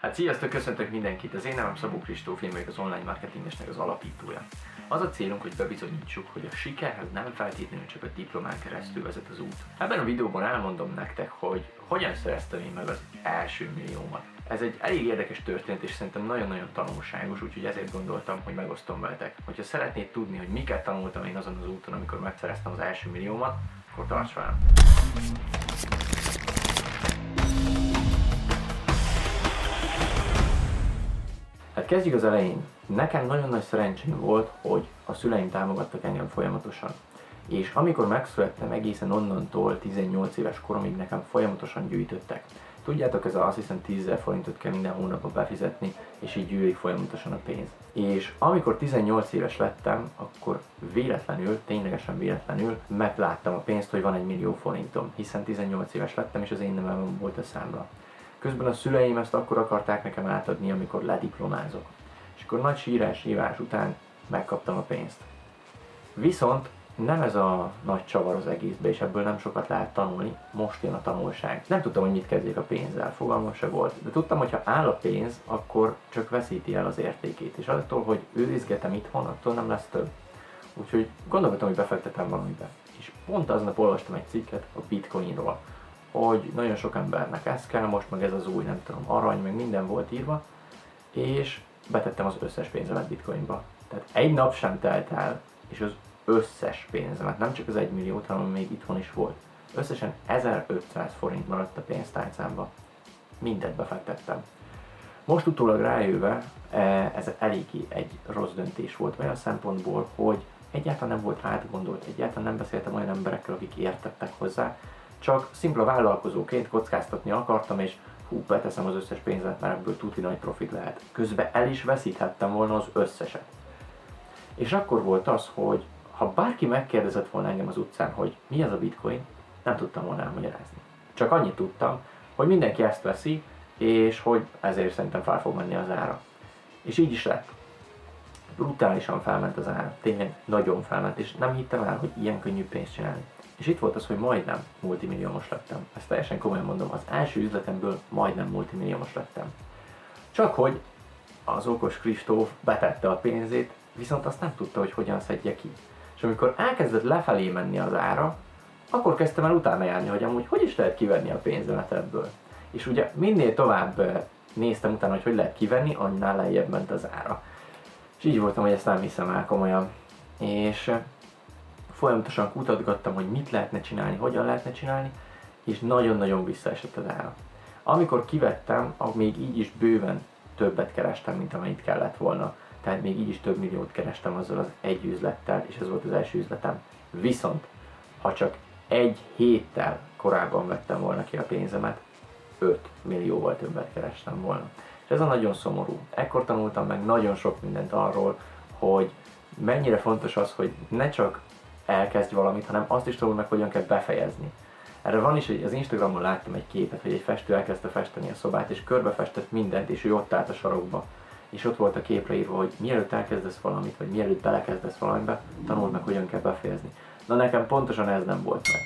Hát sziasztok, köszöntök mindenkit! Az én nevem Szabó Kristóf, én vagyok az online marketingesnek az alapítója. Az a célunk, hogy bebizonyítsuk, hogy a sikerhez nem feltétlenül csak a diplomán keresztül vezet az út. Ebben a videóban elmondom nektek, hogy hogyan szereztem én meg az első milliómat. Ez egy elég érdekes történet, és szerintem nagyon-nagyon tanulságos, úgyhogy ezért gondoltam, hogy megosztom veletek. Hogyha szeretnéd tudni, hogy miket tanultam én azon az úton, amikor megszereztem az első milliómat, akkor tarts velem! Kezdjük az elején. Nekem nagyon nagy szerencsém volt, hogy a szüleim támogattak engem folyamatosan. És amikor megszülettem egészen onnantól 18 éves koromig nekem folyamatosan gyűjtöttek. Tudjátok, ez a, azt hiszem 10 forintot kell minden hónapban befizetni, és így gyűlik folyamatosan a pénz. És amikor 18 éves lettem, akkor véletlenül, ténylegesen véletlenül megláttam a pénzt, hogy van egy millió forintom, hiszen 18 éves lettem, és az én nevem volt a számla. Közben a szüleim ezt akkor akarták nekem átadni, amikor lediplomázok. És akkor nagy sírás, hívás után megkaptam a pénzt. Viszont nem ez a nagy csavar az egészbe, és ebből nem sokat lehet tanulni, most jön a tanulság. Nem tudtam, hogy mit kezdjek a pénzzel, fogalmam se volt. De tudtam, hogy ha áll a pénz, akkor csak veszíti el az értékét, és attól, hogy őrizgetem itthon, attól nem lesz több. Úgyhogy gondolkodtam, hogy befektetem valamibe. És pont aznap olvastam egy cikket a bitcoinról, hogy nagyon sok embernek ez kell, most meg ez az új, nem tudom, arany, meg minden volt írva, és betettem az összes pénzemet bitcoinba. Tehát egy nap sem telt el, és az összes pénzemet, nem csak az egy milliót, hanem még itthon is volt. Összesen 1500 forint maradt a pénztárcámba. Mindent befektettem. Most utólag rájöve, e, ez eléggé egy rossz döntés volt olyan szempontból, hogy egyáltalán nem volt átgondolt, egyáltalán nem beszéltem olyan emberekkel, akik értettek hozzá, csak szimpla vállalkozóként kockáztatni akartam, és hú, beteszem az összes pénzemet, mert ebből tuti nagy profit lehet. Közben el is veszíthettem volna az összeset. És akkor volt az, hogy ha bárki megkérdezett volna engem az utcán, hogy mi ez a bitcoin, nem tudtam volna elmagyarázni. Csak annyit tudtam, hogy mindenki ezt veszi, és hogy ezért szerintem fel fog menni az ára. És így is lett. Brutálisan felment az ára, tényleg nagyon felment, és nem hittem el, hogy ilyen könnyű pénzt csinálni. És itt volt az, hogy majdnem multimilliómos lettem. Ezt teljesen komolyan mondom, az első üzletemből majdnem multimilliómos lettem. Csak hogy az okos Kristóf betette a pénzét, viszont azt nem tudta, hogy hogyan szedje ki. És amikor elkezdett lefelé menni az ára, akkor kezdtem el utána járni, hogy amúgy hogy is lehet kivenni a pénzemet ebből. És ugye minél tovább néztem utána, hogy hogy lehet kivenni, annál lejjebb ment az ára. És így voltam, hogy ezt nem hiszem el komolyan. És folyamatosan kutatgattam, hogy mit lehetne csinálni, hogyan lehetne csinálni, és nagyon-nagyon visszaesett az ára. Amikor kivettem, még így is bőven többet kerestem, mint amennyit kellett volna. Tehát még így is több milliót kerestem azzal az egy üzlettel, és ez volt az első üzletem. Viszont, ha csak egy héttel korábban vettem volna ki a pénzemet, 5 millióval többet kerestem volna. És ez a nagyon szomorú. Ekkor tanultam meg nagyon sok mindent arról, hogy mennyire fontos az, hogy ne csak elkezdj valamit, hanem azt is tanul meg, hogyan kell befejezni. Erre van is, hogy az Instagramon láttam egy képet, hogy egy festő elkezdte festeni a szobát, és körbefestett mindent, és ő ott állt a sarokba. És ott volt a képre írva, hogy mielőtt elkezdesz valamit, vagy mielőtt belekezdesz valamibe, tanuld meg, hogyan kell befejezni. Na nekem pontosan ez nem volt meg.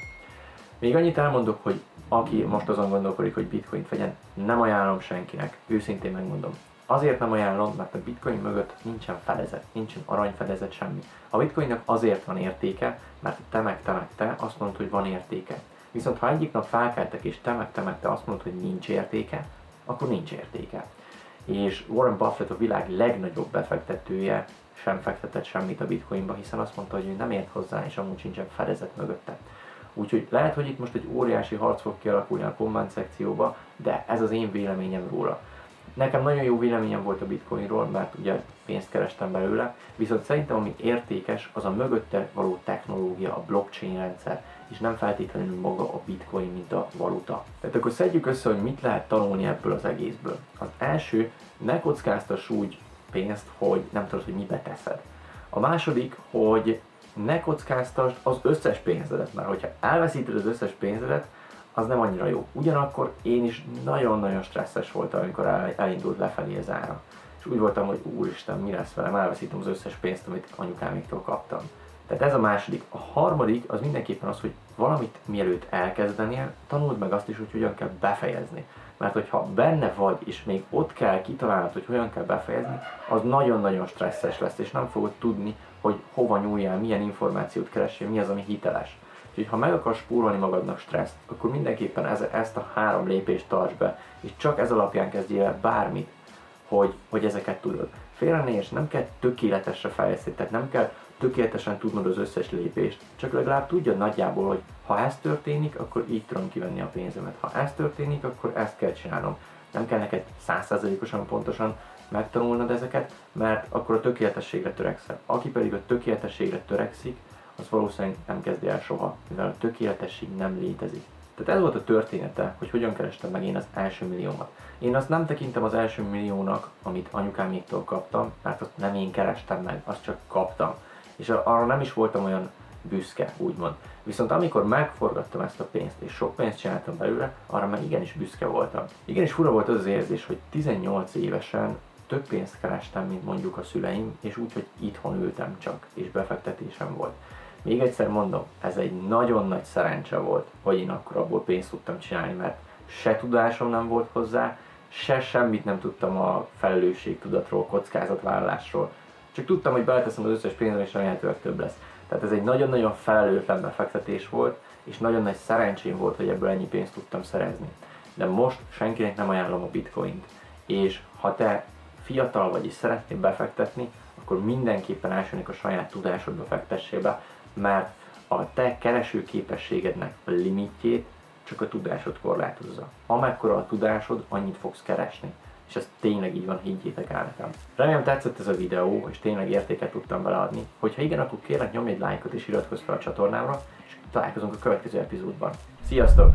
Még annyit elmondok, hogy aki most azon gondolkodik, hogy bitcoint vegyen, nem ajánlom senkinek, őszintén megmondom. Azért nem ajánlom, mert a bitcoin mögött nincsen fedezet, nincsen aranyfedezet, semmi. A bitcoinnak azért van értéke, mert te meg te meg te azt mondod, hogy van értéke. Viszont ha egyik nap felkeltek és te meg te meg te azt mondod, hogy nincs értéke, akkor nincs értéke. És Warren Buffett a világ legnagyobb befektetője sem fektetett semmit a bitcoinba, hiszen azt mondta, hogy ő nem ért hozzá, és amúgy sincsen fedezet mögötte. Úgyhogy lehet, hogy itt most egy óriási harc fog kialakulni a komment szekcióba, de ez az én véleményem róla. Nekem nagyon jó véleményem volt a bitcoinról, mert ugye pénzt kerestem belőle, viszont szerintem ami értékes, az a mögötte való technológia, a blockchain rendszer, és nem feltétlenül maga a bitcoin, mint a valuta. Tehát akkor szedjük össze, hogy mit lehet tanulni ebből az egészből. Az első, ne kockáztass úgy pénzt, hogy nem tudod, hogy mibe teszed. A második, hogy ne kockáztasd az összes pénzedet, mert hogyha elveszíted az összes pénzedet, az nem annyira jó. Ugyanakkor én is nagyon-nagyon stresszes voltam, amikor elindult lefelé az ára. És úgy voltam, hogy úristen, mi lesz velem, elveszítem az összes pénzt, amit anyukáméktól kaptam. Tehát ez a második. A harmadik az mindenképpen az, hogy valamit mielőtt elkezdenél, tanuld meg azt is, hogy hogyan kell befejezni. Mert hogyha benne vagy, és még ott kell kitalálnod, hogy hogyan kell befejezni, az nagyon-nagyon stresszes lesz, és nem fogod tudni, hogy hova nyúljál, milyen információt keressél, mi az, ami hiteles. Úgyhogy ha meg akarsz spórolni magadnak stresszt, akkor mindenképpen ez, ezt a három lépést tarts be, és csak ez alapján kezdjél el bármit, hogy, hogy ezeket tudod. Félre ne nem kell tökéletesre fejleszteni, tehát nem kell tökéletesen tudnod az összes lépést, csak legalább tudjad nagyjából, hogy ha ez történik, akkor így tudom kivenni a pénzemet. Ha ez történik, akkor ezt kell csinálnom. Nem kell neked százszázalékosan pontosan megtanulnod ezeket, mert akkor a tökéletességre törekszel. Aki pedig a tökéletességre törekszik, az valószínűleg nem kezdi el soha, mivel a tökéletesség nem létezik. Tehát ez volt a története, hogy hogyan kerestem meg én az első milliómat. Én azt nem tekintem az első milliónak, amit anyukáméktól kaptam, mert azt nem én kerestem meg, azt csak kaptam. És arra nem is voltam olyan büszke, úgymond. Viszont amikor megforgattam ezt a pénzt, és sok pénzt csináltam belőle, arra meg igenis büszke voltam. Igenis fura volt az az érzés, hogy 18 évesen több pénzt kerestem, mint mondjuk a szüleim, és úgy, hogy itthon ültem csak, és befektetésem volt. Még egyszer mondom, ez egy nagyon nagy szerencse volt, hogy én akkor abból pénzt tudtam csinálni, mert se tudásom nem volt hozzá, se semmit nem tudtam a felelősségtudatról, kockázatvállalásról. Csak tudtam, hogy beleteszem az összes pénzem, és remélhetőleg több lesz. Tehát ez egy nagyon-nagyon felelőtlen befektetés volt, és nagyon nagy szerencsém volt, hogy ebből ennyi pénzt tudtam szerezni. De most senkinek nem ajánlom a bitcoint. És ha te fiatal vagy és szeretnél befektetni, akkor mindenképpen elsőnek a saját tudásodba fektessél be, mert a te kereső képességednek a limitjét csak a tudásod korlátozza. Amekkora a tudásod, annyit fogsz keresni. És ez tényleg így van, higgyétek el nekem. Remélem tetszett ez a videó, és tényleg értéket tudtam beleadni. Hogyha igen, akkor kérlek nyomj egy lájkot és iratkozz fel a csatornámra, és találkozunk a következő epizódban. Sziasztok!